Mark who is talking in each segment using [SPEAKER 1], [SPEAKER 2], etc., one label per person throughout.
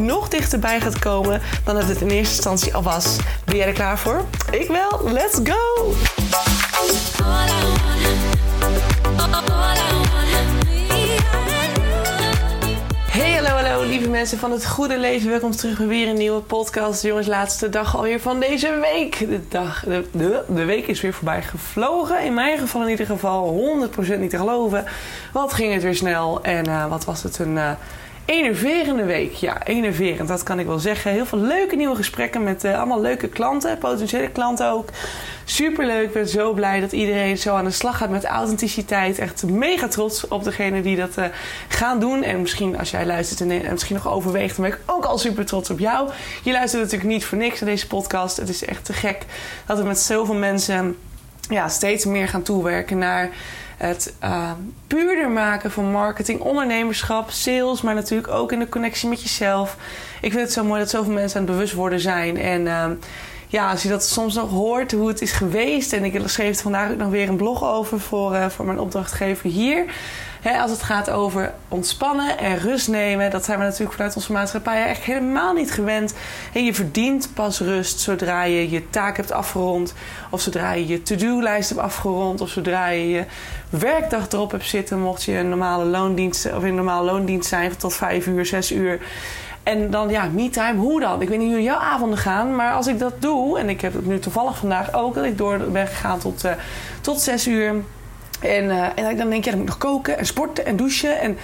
[SPEAKER 1] nog dichterbij gaat komen dan dat het in eerste instantie al was. Ben jij er klaar voor? Ik wel. Let's go! Hey, hallo, hallo, lieve mensen van het goede leven. Welkom terug bij weer een nieuwe podcast. Jongens, laatste dag alweer van deze week. De, dag, de, de, de week is weer voorbij gevlogen. In mijn geval in ieder geval 100% niet te geloven. Wat ging het weer snel en uh, wat was het een... Uh, enerverende week. Ja, enerverend, dat kan ik wel zeggen. Heel veel leuke nieuwe gesprekken met uh, allemaal leuke klanten, potentiële klanten ook. Superleuk, ik ben zo blij dat iedereen zo aan de slag gaat met authenticiteit. Echt mega trots op degene die dat uh, gaan doen. En misschien als jij luistert en, en misschien nog overweegt, dan ben ik ook al super trots op jou. Je luistert natuurlijk niet voor niks naar deze podcast. Het is echt te gek dat we met zoveel mensen ja, steeds meer gaan toewerken naar het uh, puurder maken van marketing, ondernemerschap, sales, maar natuurlijk ook in de connectie met jezelf. Ik vind het zo mooi dat zoveel mensen aan het bewust worden zijn. En uh, ja, als je dat soms nog hoort, hoe het is geweest. En ik schreef vandaag ook nog weer een blog over voor, uh, voor mijn opdrachtgever hier. He, als het gaat over ontspannen en rust nemen, dat zijn we natuurlijk vanuit onze maatschappij echt helemaal niet gewend. En je verdient pas rust zodra je je taak hebt afgerond, of zodra je je to-do-lijst hebt afgerond, of zodra je je werkdag erop hebt zitten, mocht je een normale loondienst of in een normale loondienst zijn tot 5 uur, 6 uur. En dan, ja, me-time, hoe dan? Ik weet niet hoe jouw avonden gaan, maar als ik dat doe, en ik heb het nu toevallig vandaag ook, dat ik door ben gegaan tot, uh, tot 6 uur. En, uh, en dan denk ja, dan moet ik nog koken en sporten en douchen. En,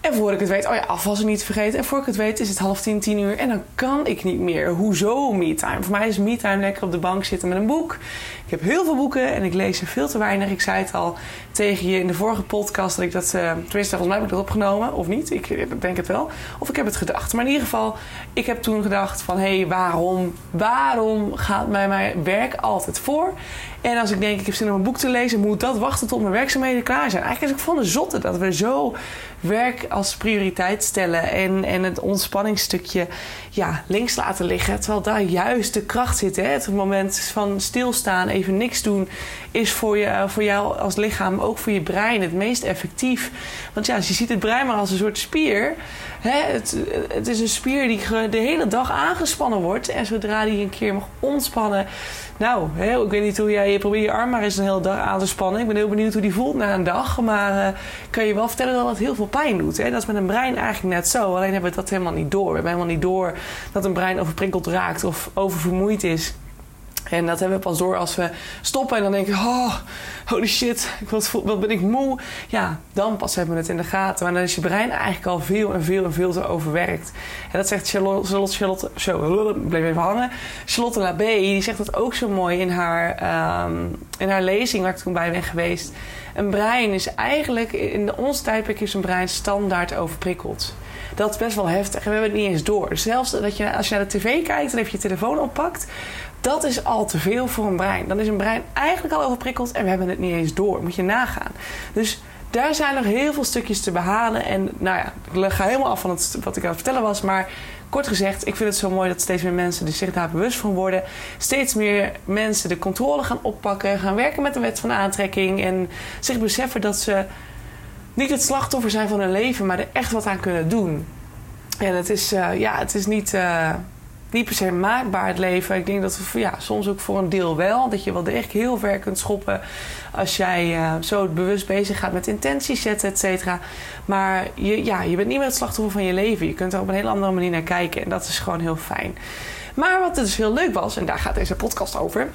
[SPEAKER 1] en voor ik het weet, oh ja, afwassen niet vergeten. En voor ik het weet is het half tien, tien uur. En dan kan ik niet meer. Hoezo me-time? Voor mij is me-time lekker op de bank zitten met een boek. Ik heb heel veel boeken en ik lees er veel te weinig. Ik zei het al tegen je in de vorige podcast dat ik dat... Uh, tenminste, volgens mij heb ik opgenomen. Of niet? Ik denk het wel. Of ik heb het gedacht. Maar in ieder geval, ik heb toen gedacht van... Hé, hey, waarom, waarom gaat mij mijn werk altijd voor? En als ik denk, ik heb zin om een boek te lezen... moet dat wachten tot mijn werkzaamheden klaar zijn. Eigenlijk is het van de zotte dat we zo werk als prioriteit stellen... en, en het ontspanningsstukje ja, links laten liggen. Terwijl daar juist de kracht zit. Hè? Het moment van stilstaan, even niks doen... is voor, je, voor jou als lichaam, ook voor je brein, het meest effectief. Want ja, als je ziet het brein maar als een soort spier... Hè, het, het is een spier die de hele dag aangespannen wordt. En zodra die een keer mag ontspannen... Nou, hè, ik weet niet hoe jij... Je probeert je arm maar eens een hele dag aan te spannen. Ik ben heel benieuwd hoe die voelt na een dag. Maar uh, kan je wel vertellen dat het heel veel pijn doet. Hè? Dat is met een brein eigenlijk net zo. Alleen hebben we dat helemaal niet door. We hebben helemaal niet door dat een brein overprikkeld raakt of oververmoeid is. En dat hebben we pas door als we stoppen en dan denken: oh, holy shit, wat, ben ik moe. Ja, dan pas hebben we het in de gaten. Maar dan is je brein eigenlijk al veel en veel en veel te overwerkt. En dat zegt Charlotte, Charlotte, zo, bleef even hangen. Charlotte Labé, die zegt dat ook zo mooi in haar, um, in haar lezing waar ik toen bij ben geweest. Een brein is eigenlijk, in ons tijdperk is een brein standaard overprikkeld. Dat is best wel heftig en we hebben het niet eens door. Zelfs dat je, als je naar de tv kijkt en even je telefoon oppakt, dat is al te veel voor een brein. Dan is een brein eigenlijk al overprikkeld en we hebben het niet eens door. Moet je nagaan. Dus daar zijn nog heel veel stukjes te behalen. En nou ja, ik ga helemaal af van het, wat ik aan het vertellen was. Maar kort gezegd, ik vind het zo mooi dat steeds meer mensen zich daar bewust van worden. Steeds meer mensen de controle gaan oppakken. Gaan werken met de wet van aantrekking. En zich beseffen dat ze niet het slachtoffer zijn van hun leven, maar er echt wat aan kunnen doen. En het is, uh, ja, het is niet, uh, niet per se maakbaar het leven. Ik denk dat het ja, soms ook voor een deel wel. Dat je wel echt heel ver kunt schoppen als jij uh, zo bewust bezig gaat met intenties zetten, et cetera. Maar je, ja, je bent niet meer het slachtoffer van je leven. Je kunt er op een hele andere manier naar kijken. En dat is gewoon heel fijn. Maar wat dus heel leuk was, en daar gaat deze podcast over,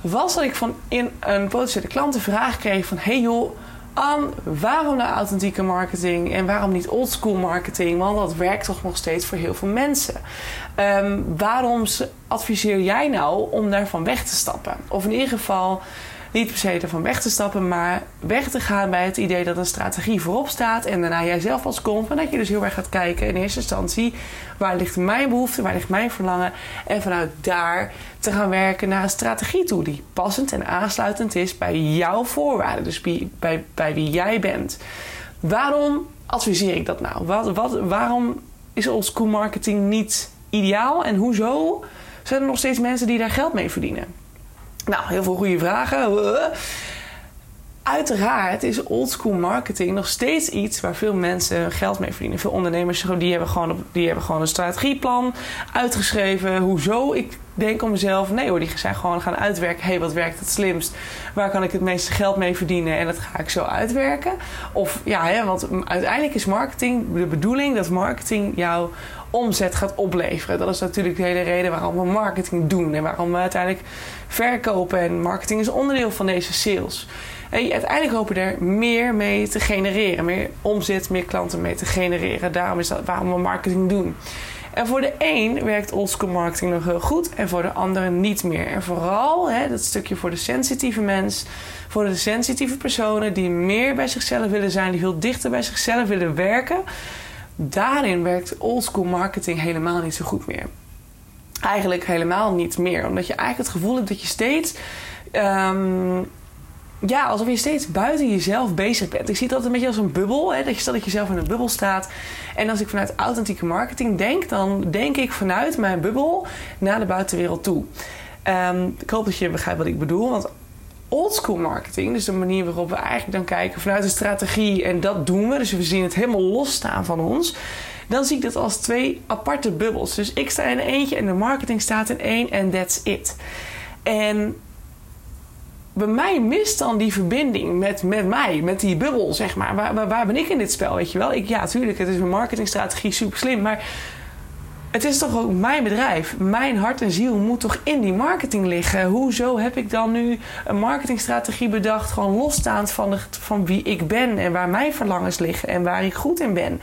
[SPEAKER 1] was dat ik van in een potentiële klant de vraag kreeg van... Hey joh, waarom nou authentieke marketing en waarom niet oldschool marketing? Want dat werkt toch nog steeds voor heel veel mensen. Um, waarom adviseer jij nou om daarvan weg te stappen? Of in ieder geval Niet per se ervan weg te stappen, maar weg te gaan bij het idee dat een strategie voorop staat. En daarna jij zelf als komt. En dat je dus heel erg gaat kijken in eerste instantie. Waar ligt mijn behoefte? Waar ligt mijn verlangen? En vanuit daar te gaan werken naar een strategie toe. Die passend en aansluitend is bij jouw voorwaarden. Dus bij, bij, wie jij bent. Waarom adviseer ik dat nou? Wat, wat, waarom is oldschool marketing niet ideaal? En hoezo zijn er nog steeds mensen die daar geld mee verdienen? Nou, heel veel goede vragen. Uiteraard is oldschool marketing nog steeds iets waar veel mensen geld mee verdienen. Veel ondernemers die hebben gewoon, die hebben gewoon een strategieplan uitgeschreven. Hoezo? Ik denk om mezelf, nee hoor, die zijn gewoon gaan uitwerken. Hé, hey, wat werkt het slimst? Waar kan ik het meeste geld mee verdienen? En dat ga ik zo uitwerken. Of ja, hè, want uiteindelijk is marketing de bedoeling dat marketing jouw omzet gaat opleveren. Dat is natuurlijk de hele reden waarom we marketing doen en waarom we uiteindelijk verkopen. En marketing is onderdeel van deze sales. En uiteindelijk hopen er meer mee te genereren. Meer omzet, meer klanten mee te genereren. Daarom is dat waarom we marketing doen. En voor de een werkt oldschool marketing nog heel goed en voor de andere niet meer. En vooral hè, dat stukje voor de sensitieve mens, voor de sensitieve personen die meer bij zichzelf willen zijn, die veel dichter bij zichzelf willen werken. Daarin werkt oldschool marketing helemaal niet zo goed meer. Eigenlijk helemaal niet meer, omdat je eigenlijk het gevoel hebt dat je steeds. Um, ja, alsof je steeds buiten jezelf bezig bent. Ik zie dat een beetje als een bubbel. Hè? Dat je stel dat je zelf in een bubbel staat. En als ik vanuit authentieke marketing denk, dan denk ik vanuit mijn bubbel naar de buitenwereld toe. Um, ik hoop dat je begrijpt wat ik bedoel. Want oldschool marketing, dus de manier waarop we eigenlijk dan kijken vanuit de strategie en dat doen we, dus we zien het helemaal losstaan van ons, dan zie ik dat als twee aparte bubbels. Dus ik sta in eentje en de marketing staat in één en that's it. En bij mij mist dan die verbinding met, met mij, met die bubbel, zeg maar. Waar, waar, ben ik in dit spel, weet je wel? Ik, ja, natuurlijk, het is een marketingstrategie, super slim. Maar het is toch ook mijn bedrijf. Mijn hart en ziel moet toch in die marketing liggen. Hoezo heb ik dan nu een marketingstrategie bedacht, gewoon losstaand van, de, van wie ik ben en waar mijn verlangens liggen en waar ik goed in ben?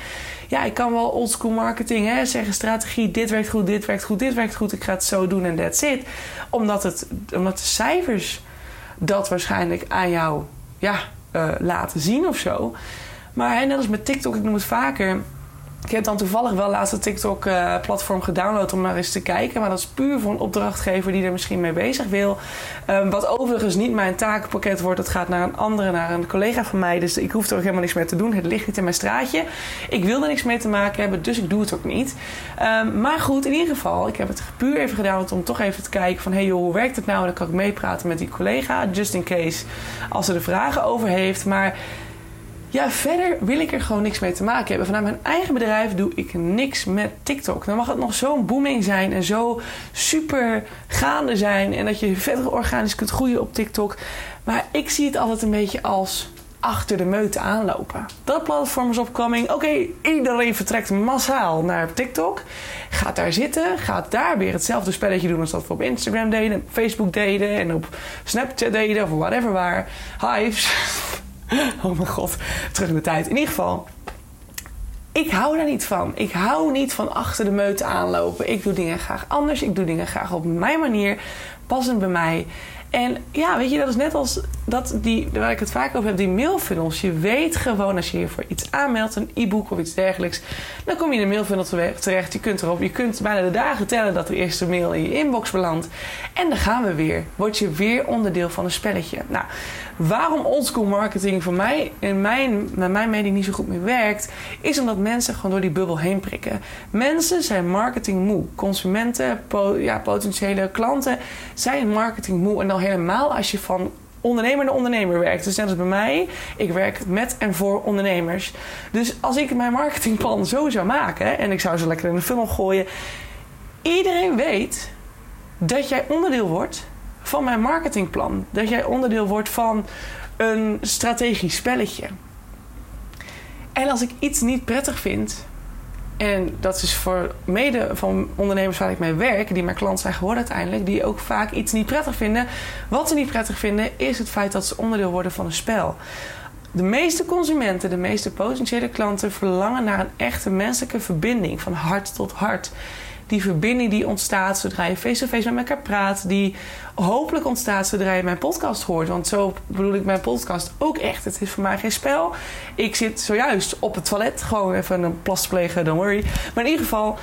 [SPEAKER 1] Ja, ik kan wel oldschool marketing hè, zeggen, strategie, dit werkt goed, dit werkt goed, dit werkt goed, ik ga het zo doen en that's it. Omdat, het, omdat de cijfers dat waarschijnlijk aan jou ja, uh, laten zien of zo. Maar net als met TikTok, ik noem het vaker. Ik heb dan toevallig wel laatst het TikTok-platform uh, gedownload om maar eens te kijken. Maar dat is puur voor een opdrachtgever die er misschien mee bezig wil. Um, wat overigens niet mijn takenpakket wordt. Dat gaat naar een andere, naar een collega van mij. Dus ik hoef er ook helemaal niks mee te doen. Het ligt niet in mijn straatje. Ik wil er niks mee te maken hebben, dus ik doe het ook niet. Um, maar goed, in ieder geval, ik heb het puur even gedownload om toch even te kijken van... hey joh, hoe werkt het nou? En dan kan ik meepraten met die collega. Just in case als ze er vragen over heeft. Maar ja, verder wil ik er gewoon niks mee te maken hebben. Vanuit mijn eigen bedrijf doe ik niks met TikTok. Dan mag het nog zo'n booming zijn en zo super gaande zijn. En dat je verder organisch kunt groeien op TikTok. Maar ik zie het altijd een beetje als achter de meute aanlopen. Dat platform is opkoming. Oké, iedereen vertrekt massaal naar TikTok. Gaat daar zitten. Gaat daar weer hetzelfde spelletje doen als dat we op Instagram deden, Facebook deden en op Snapchat deden of whatever waar. Hives. oh mijn god, terug in de tijd. In ieder geval, ik hou daar niet van. Ik hou niet van achter de meute aanlopen. Ik doe dingen graag anders. Ik doe dingen graag op mijn manier. Passend bij mij. En ja, weet je, dat is net als dat die, waar ik het vaak over heb, die mailfunnels. Je weet gewoon als je je voor iets aanmeldt, een e-book of iets dergelijks, dan kom je in de mailfunnel terecht. Je kunt erop, je kunt bijna de dagen tellen dat de eerste mail in je inbox belandt. En dan gaan we weer. Word je weer onderdeel van een spelletje. Nou, waarom oldschool marketing voor mij, in mijn, naar mijn mening, niet zo goed meer werkt, is omdat mensen gewoon door die bubbel heen prikken. Mensen zijn marketing moe. Consumenten, ja, potentiële klanten zijn marketing moe. En dan helemaal als je van ondernemer naar ondernemer werkt. Dus net als bij mij, ik werk met en voor ondernemers. Dus als ik mijn marketingplan zo zou maken en ik zou ze lekker in de funnel gooien, iedereen weet dat jij onderdeel wordt van mijn marketingplan. Dat jij onderdeel wordt van een strategisch spelletje. En als ik iets niet prettig vind, en dat is voor mede van ondernemers waar ik mee werk, die mijn klant zijn geworden uiteindelijk, die ook vaak iets niet prettig vinden. Wat ze niet prettig vinden, is het feit dat ze onderdeel worden van een spel. De meeste consumenten, de meeste potentiële klanten verlangen naar een echte menselijke verbinding van hart tot hart die verbinding die ontstaat zodra je face-to-face met elkaar praat, die hopelijk ontstaat zodra je mijn podcast hoort. Want zo bedoel ik mijn podcast ook echt. Het is voor mij geen spel. Ik zit zojuist op het toilet, gewoon even een plas plegen, don't worry. Maar in ieder geval,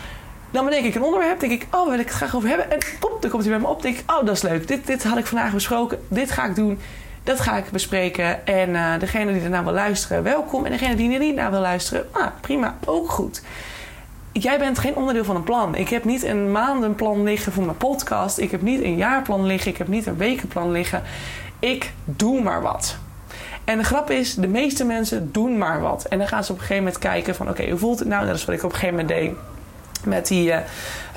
[SPEAKER 1] dan bedenk ik een onderwerp, denk ik, oh, wil ik het graag over hebben. En pop, dan komt hij bij me op, denk ik, oh, dat is leuk. Dit, dit had ik vandaag besproken, dit ga ik doen. Dat ga ik bespreken. En uh, degene die ernaar wil luisteren, welkom. En degene die er niet naar wil luisteren, ah, prima, ook goed. Jij bent geen onderdeel van een plan. Ik heb niet een maandenplan liggen voor mijn podcast. Ik heb niet een jaarplan liggen. Ik heb niet een wekenplan liggen. Ik doe maar wat. En de grap is, de meeste mensen doen maar wat. En dan gaan ze op een gegeven moment kijken van... oké, hoe voelt het nou? Dat is wat ik op een gegeven moment deed met die uh,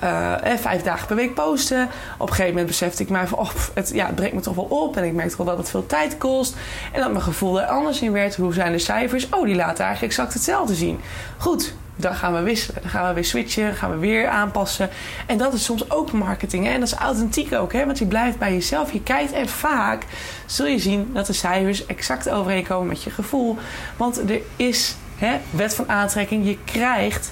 [SPEAKER 1] uh, vijf dagen per week posten. Op een gegeven moment besefte ik mij van... Oh, het, ja, het breekt me toch wel op. En ik merkte wel dat het veel tijd kost. En dat mijn gevoel er anders in werd. Hoe zijn de cijfers? Oh, die laten eigenlijk exact hetzelfde zien. Goed, dan gaan we wisselen. Dan gaan we weer switchen. Gaan we weer aanpassen. En dat is soms ook marketing. Hè? En dat is authentiek ook. Hè? Want je blijft bij jezelf. Je kijkt en vaak zul je zien dat de cijfers exact overeenkomen met je gevoel. Want er is hè, wet van aantrekking. Je krijgt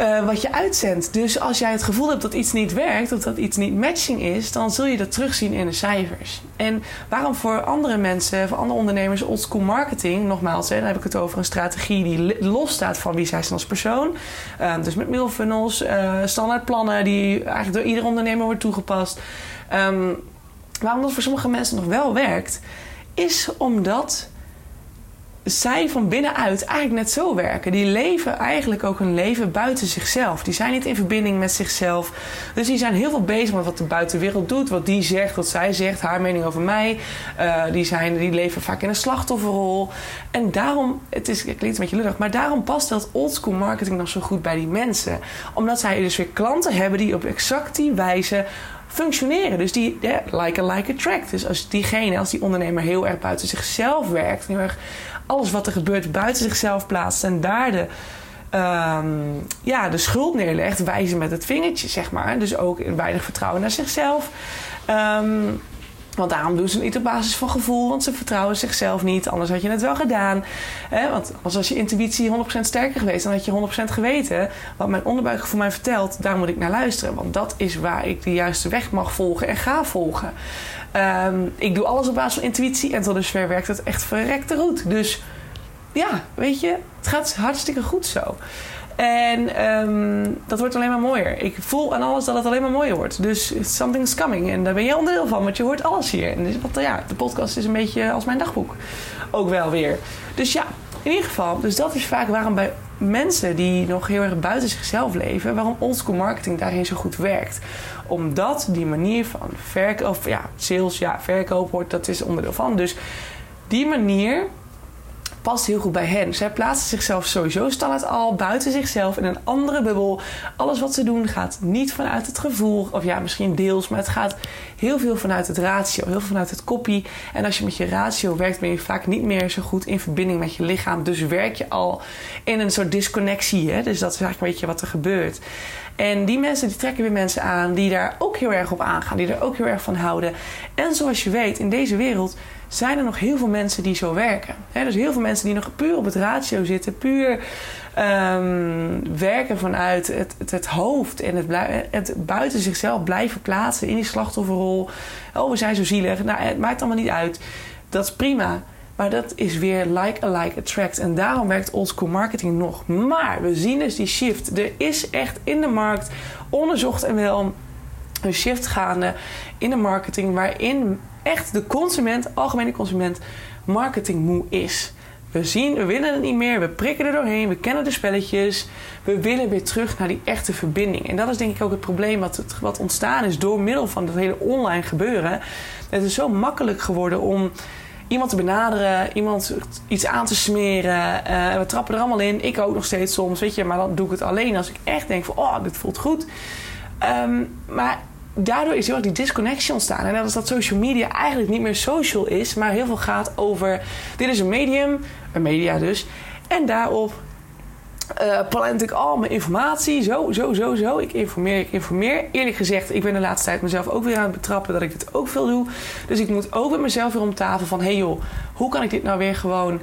[SPEAKER 1] uh, wat je uitzendt. Dus als jij het gevoel hebt dat iets niet werkt of dat iets niet matching is, dan zul je dat terugzien in de cijfers. En waarom voor andere mensen, voor andere ondernemers, oldschool marketing, nogmaals, hè, dan heb ik het over een strategie die losstaat van wie zij zijn als persoon. Uh, dus met mailfunnels, uh, standaardplannen die eigenlijk door ieder ondernemer wordt toegepast. Um, waarom dat voor sommige mensen nog wel werkt, is omdat zij van binnenuit eigenlijk net zo werken. Die leven eigenlijk ook een leven buiten zichzelf. Die zijn niet in verbinding met zichzelf. Dus die zijn heel veel bezig met wat de buitenwereld doet. Wat die zegt, wat zij zegt, haar mening over mij. Uh, die, zijn, die leven vaak in een slachtofferrol. En daarom, het, is, het klinkt een beetje lullig, maar daarom past dat oldschool marketing nog zo goed bij die mensen. Omdat zij dus weer klanten hebben die op exact die wijze functioneren. Dus die like a like attract. Dus als diegene, als die ondernemer heel erg buiten zichzelf werkt, heel erg alles wat er gebeurt buiten zichzelf plaatst en daar de, um, ja, de schuld neerlegt, wijzen met het vingertje, zeg maar. Dus ook weinig vertrouwen naar zichzelf. Um, want daarom doen ze niet op basis van gevoel, want ze vertrouwen zichzelf niet. Anders had je het wel gedaan. Want als, als je intuïtie 100% sterker geweest, dan had je 100% geweten wat mijn onderbuikgevoel mij vertelt. Daar moet ik naar luisteren, want dat is waar ik de juiste weg mag volgen en ga volgen. Um, ik doe alles op basis van intuïtie en tot dusver werkt het echt verrekte goed. Dus ja, weet je, het gaat hartstikke goed zo. En um, dat wordt alleen maar mooier. Ik voel aan alles dat het alleen maar mooier wordt. Dus something's coming. En daar ben je onderdeel van, want je hoort alles hier. En ja, de podcast is een beetje als mijn dagboek. Ook wel weer. Dus ja, in ieder geval. Dus dat is vaak waarom bij mensen die nog heel erg buiten zichzelf leven, waarom oldschool marketing daarin zo goed werkt. Omdat die manier van verkoop, ja, sales, ja, verkoop wordt, dat is onderdeel van. Dus die manier past heel goed bij hen. Zij plaatsen zichzelf sowieso standaard al buiten zichzelf in een andere bubbel. Alles wat ze doen gaat niet vanuit het gevoel, of ja, misschien deels, maar het gaat heel veel vanuit het ratio, heel veel vanuit het kopie. En als je met je ratio werkt, ben je vaak niet meer zo goed in verbinding met je lichaam. Dus werk je al in een soort disconnectie. Hè? Dus dat is eigenlijk een beetje wat er gebeurt. En die mensen die trekken weer mensen aan die daar ook heel erg op aangaan, die er ook heel erg van houden. En zoals je weet, in deze wereld zijn er nog heel veel mensen die zo werken. Dus heel veel mensen die nog puur op het ratio zitten, puur um, werken vanuit het, het, het, hoofd en het, het buiten zichzelf blijven plaatsen in die slachtofferrol. Oh, we zijn zo zielig. Nou, het maakt allemaal niet uit. Dat is prima. Maar dat is weer like a like attract. En daarom werkt oldschool marketing nog. Maar we zien dus die shift. Er is echt in de markt onderzocht en wel een shift gaande in de marketing waarin echt de consument, algemene consument, marketing moe is. We zien, we willen het niet meer, we prikken er doorheen, we kennen de spelletjes. We willen weer terug naar die echte verbinding. En dat is denk ik ook het probleem wat, wat ontstaan is door middel van het hele online gebeuren. Het is zo makkelijk geworden om iemand te benaderen, iemand iets aan te smeren. Uh, we trappen er allemaal in. Ik ook nog steeds soms, weet je. Maar dan doe ik het alleen als ik echt denk van, oh, dit voelt goed. Um, maar daardoor is heel die disconnectie ontstaan. En dat is dat social media eigenlijk niet meer social is, maar heel veel gaat over: dit is een medium, een media dus. En daarop uh, plant ik al mijn informatie. Zo, zo, zo, zo. Ik informeer, ik informeer. Eerlijk gezegd, ik ben de laatste tijd mezelf ook weer aan het betrappen dat ik dit ook veel doe. Dus ik moet ook met mezelf weer om tafel van: hey joh, hoe kan ik dit nou weer gewoon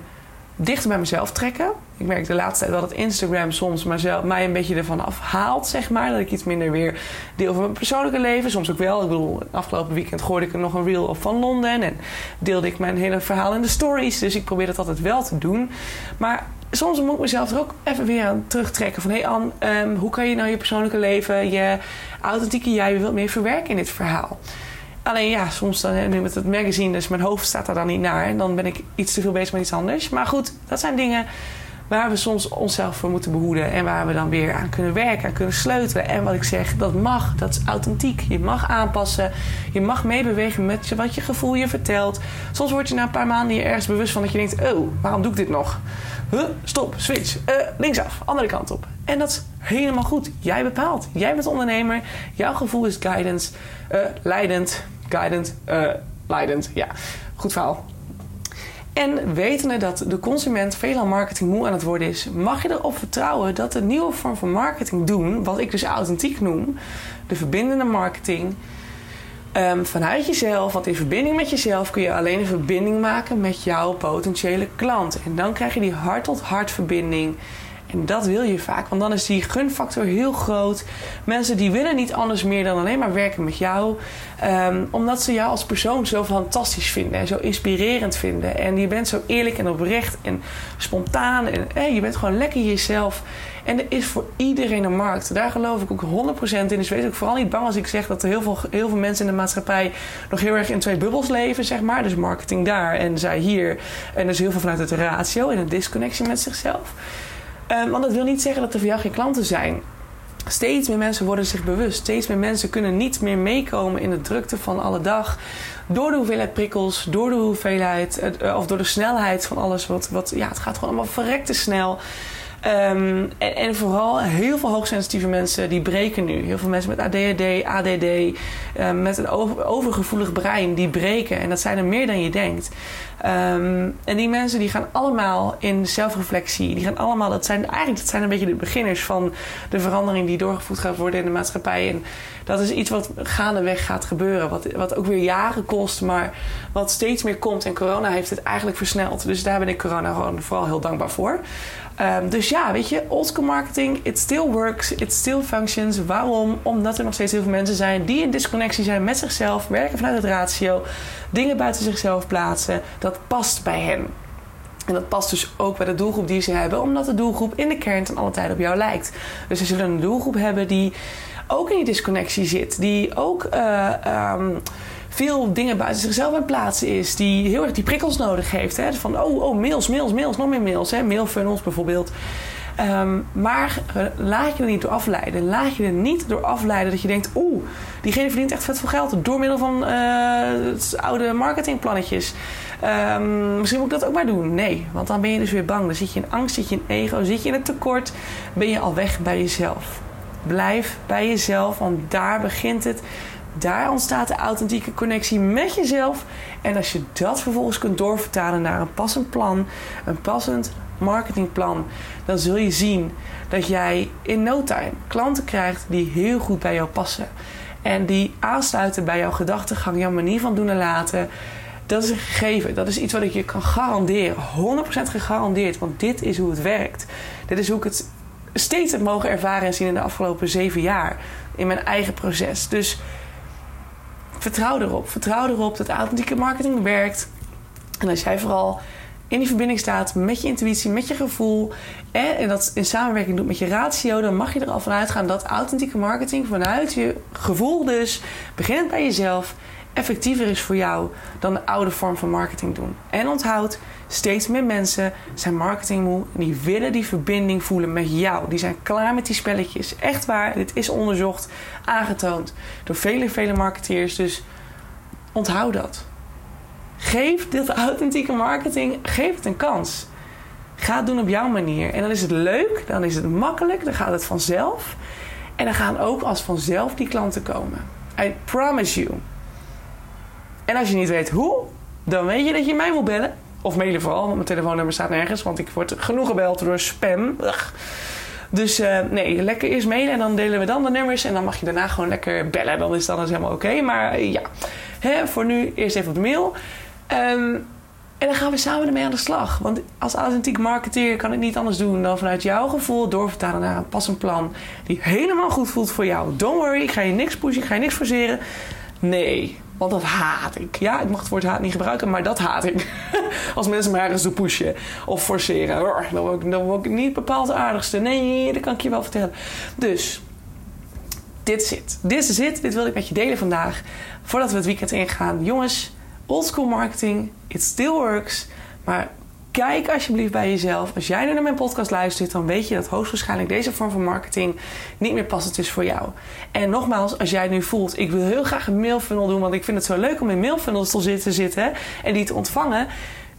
[SPEAKER 1] dichter bij mezelf trekken? Ik merk de laatste tijd wel dat Instagram soms mij een beetje ervan afhaalt, zeg maar. Dat ik iets minder weer deel van mijn persoonlijke leven. Soms ook wel. Ik bedoel, afgelopen weekend gooide ik er nog een reel op van Londen. En deelde ik mijn hele verhaal in de stories. Dus ik probeer dat altijd wel te doen. Maar soms moet ik mezelf er ook even weer aan terugtrekken. Van, hé hey Anne, ehm, hoe kan je nou je persoonlijke leven, je authentieke jij wilt meer verwerken in dit verhaal? Alleen ja, soms dan, nu met het magazine, dus mijn hoofd staat daar dan niet naar. En dan ben ik iets te veel bezig met iets anders. Maar goed, dat zijn dingen waar we soms onszelf voor moeten behoeden. En waar we dan weer aan kunnen werken, aan kunnen sleutelen. En wat ik zeg, dat mag, dat is authentiek. Je mag aanpassen, je mag meebewegen met wat je gevoel je vertelt. Soms word je na een paar maanden je ergens bewust van dat je denkt... oh, waarom doe ik dit nog? Huh, stop, switch, uh, linksaf, andere kant op. En dat is helemaal goed. Jij bepaalt. Jij bent ondernemer. Jouw gevoel is guidance, uh, leidend guidend, uh, leidend. Ja, goed verhaal. En wetende dat de consument veelal marketing moe aan het worden is, mag je erop vertrouwen dat de nieuwe vorm van marketing doen, wat ik dus authentiek noem, de verbindende marketing, um, vanuit jezelf, want in verbinding met jezelf kun je alleen een verbinding maken met jouw potentiële klant. En dan krijg je die hart-tot-hart verbinding en dat wil je vaak, want dan is die gunfactor heel groot. Mensen die willen niet anders meer dan alleen maar werken met jou. Ehm, omdat ze jou als persoon zo fantastisch vinden en zo inspirerend vinden. En je bent zo eerlijk en oprecht en spontaan. En je bent gewoon lekker jezelf. En er is voor iedereen een markt. Daar geloof ik ook 100% in. Dus wees ook vooral niet bang als ik zeg dat er heel veel, heel veel mensen in de maatschappij nog heel erg in twee bubbels leven, zeg maar. Dus marketing daar en zij hier. En dus heel veel vanuit het ratio en een disconnectie met zichzelf. Um, want dat wil niet zeggen dat er voor jou geen klanten zijn. Steeds meer mensen worden zich bewust. Steeds meer mensen kunnen niet meer meekomen in de drukte van alle dag. Door de hoeveelheid prikkels, door de hoeveelheid, uh, of door de snelheid van alles. Wat, wat, ja, het gaat gewoon allemaal verrekte snel. Um, en, vooral heel veel hoogsensitieve mensen die breken nu. Heel veel mensen met ADHD, ADD, ehm, met een over, overgevoelig brein, die breken. En dat zijn er meer dan je denkt. Um, en die mensen die gaan allemaal in zelfreflectie. Die gaan allemaal, dat zijn eigenlijk dat zijn een beetje de beginners van de verandering die doorgevoerd gaat worden in de maatschappij. En dat is iets wat gaandeweg gaat gebeuren. Wat, wat ook weer jaren kost, maar wat steeds meer komt. En corona heeft het eigenlijk versneld. Dus daar ben ik corona gewoon vooral heel dankbaar voor. Um, dus ja, weet je, oldschool marketing, it still works, it still functions. Waarom? Omdat er nog steeds heel veel mensen zijn die in disconnectie zijn met zichzelf, werken vanuit het ratio, dingen buiten zichzelf plaatsen. Past bij hen. En dat past dus ook bij de doelgroep die ze hebben, omdat de doelgroep in de kern ten alle tijde op jou lijkt. Dus ze zullen een doelgroep hebben die ook in die disconnectie zit, die ook. Uh, um, veel dingen buiten zichzelf aan plaatsen is. Die heel erg die prikkels nodig heeft. Hè? Van oh, oh, mails, mails, mails, nog meer mails. Hè? Mailfunnels bijvoorbeeld. Um, maar eh, laat je er niet door afleiden. Laat je er niet door afleiden dat je denkt... oeh, diegene verdient echt vet veel geld... door middel van uh, oude marketingplannetjes. Um, misschien moet ik dat ook maar doen. Nee, want dan ben je dus weer bang. Dan zit je in angst, zit je in ego, zit je in het tekort. Ben je al weg bij jezelf. Blijf bij jezelf, want daar begint het daar ontstaat de authentieke connectie met jezelf. En als je dat vervolgens kunt doorvertalen naar een passend plan, een passend marketingplan, dan zul je zien dat jij in no time klanten krijgt die heel goed bij jou passen. En die aansluiten bij jouw gedachtegang, jouw manier van doen en laten. Dat is een gegeven. Dat is iets wat ik je kan garanderen. 100% gegarandeerd. Want dit is hoe het werkt. Dit is hoe ik het steeds heb mogen ervaren en zien in de afgelopen zeven jaar. In mijn eigen proces. Dus vertrouw erop. Vertrouw erop dat authentieke marketing werkt. En als jij vooral in die verbinding staat met je intuïtie, met je gevoel en, dat in samenwerking doet met je ratio, dan mag je er al vanuit gaan dat authentieke marketing vanuit je gevoel dus, beginnend bij jezelf, effectiever is voor jou dan de oude vorm van marketing doen. En onthoud, steeds meer mensen zijn marketingmoe en die willen die verbinding voelen met jou. Die zijn klaar met die spelletjes. Echt waar, dit is onderzocht, aangetoond door vele, vele marketeers. Dus onthoud dat. Geef dit authentieke marketing, geef het een kans. Ga het doen op jouw manier. En dan is het leuk, dan is het makkelijk, dan gaat het vanzelf. En dan gaan ook als vanzelf die klanten komen. I promise you. En als je niet weet hoe, dan weet je dat je mij moet bellen. Of mailen vooral, want mijn telefoonnummer staat nergens. Want ik word genoeg gebeld door spam. Dus uh, nee, lekker eerst mailen en dan delen we dan de nummers. En dan mag je daarna gewoon lekker bellen. Dan is dat dus helemaal oké. Maar uh, ja, Hè, voor nu eerst even op de mail. Um, En dan gaan we samen ermee aan de slag. Want als authentiek marketeer kan ik niet anders doen dan vanuit jouw gevoel doorvertalen naar een passend plan die helemaal goed voelt voor jou. Don't worry, ik ga je niks pushen, ik ga je niks forceren. Nee, want dat haat ik. Ja, ik mag het woord haat niet gebruiken, maar dat haat ik. Als mensen me ergens doen pushen of forceren. Dan word, ik, dan word ik niet bepaald de aardigste. Nee, dat kan ik je wel vertellen. Dus, dit is het. Dit is het. Dit wil ik met je delen vandaag. Voordat we het weekend ingaan. Jongens, oldschool marketing, it still works. Maar kijk alsjeblieft bij jezelf. Als jij nu naar mijn podcast luistert, dan weet je dat hoogstwaarschijnlijk deze vorm van marketing niet meer passend is voor jou. En nogmaals, als jij nu voelt, ik wil heel graag een mailfunnel doen, want ik vind het zo leuk om in mailfunnels te zitten en die te ontvangen.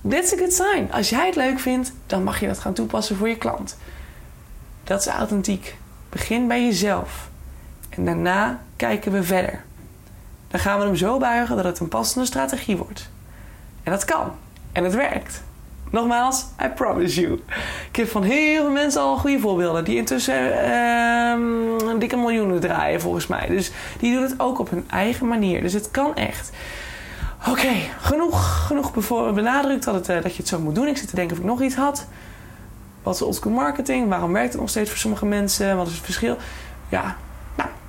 [SPEAKER 1] That's a good sign. Als jij het leuk vindt, dan mag je dat gaan toepassen voor je klant. Dat is authentiek. Begin bij jezelf. En daarna kijken we verder. Dan gaan we hem zo buigen dat het een passende strategie wordt. En dat kan. En het werkt. Nogmaals, I promise you. Ik heb van heel veel mensen al goede voorbeelden. Die intussen uh, een dikke miljoenen draaien volgens mij. Dus die doen het ook op hun eigen manier. Dus het kan echt. Oké, genoeg, genoeg benadrukt dat, het, uh, dat je het zo moet doen. Ik zit te denken of ik nog iets had. Wat is oldschool marketing? Waarom werkt het nog steeds voor sommige mensen? Wat is het verschil? Ja,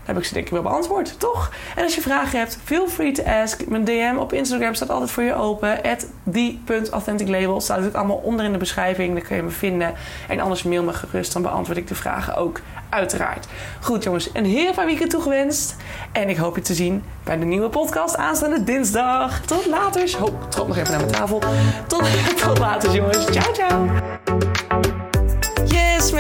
[SPEAKER 1] heb ik ze denk ik wel beantwoord, toch? En als je vragen hebt, feel free to ask. Mijn DM op Instagram staat altijd voor je open. At die.authenticlabel staat ook allemaal onder in de beschrijving. Daar kun je me vinden. En anders mail me gerust, dan beantwoord ik de vragen ook uiteraard. Goed jongens, een heel fijn weekend toegewenst. En ik hoop je te zien bij de nieuwe podcast aanstaande dinsdag. Tot later. Oh, trok nog even naar mijn tafel. Tot, tot later jongens. Ciao, ciao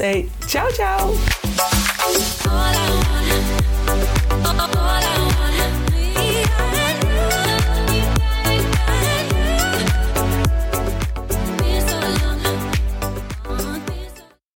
[SPEAKER 1] Hey, ciao, ciao.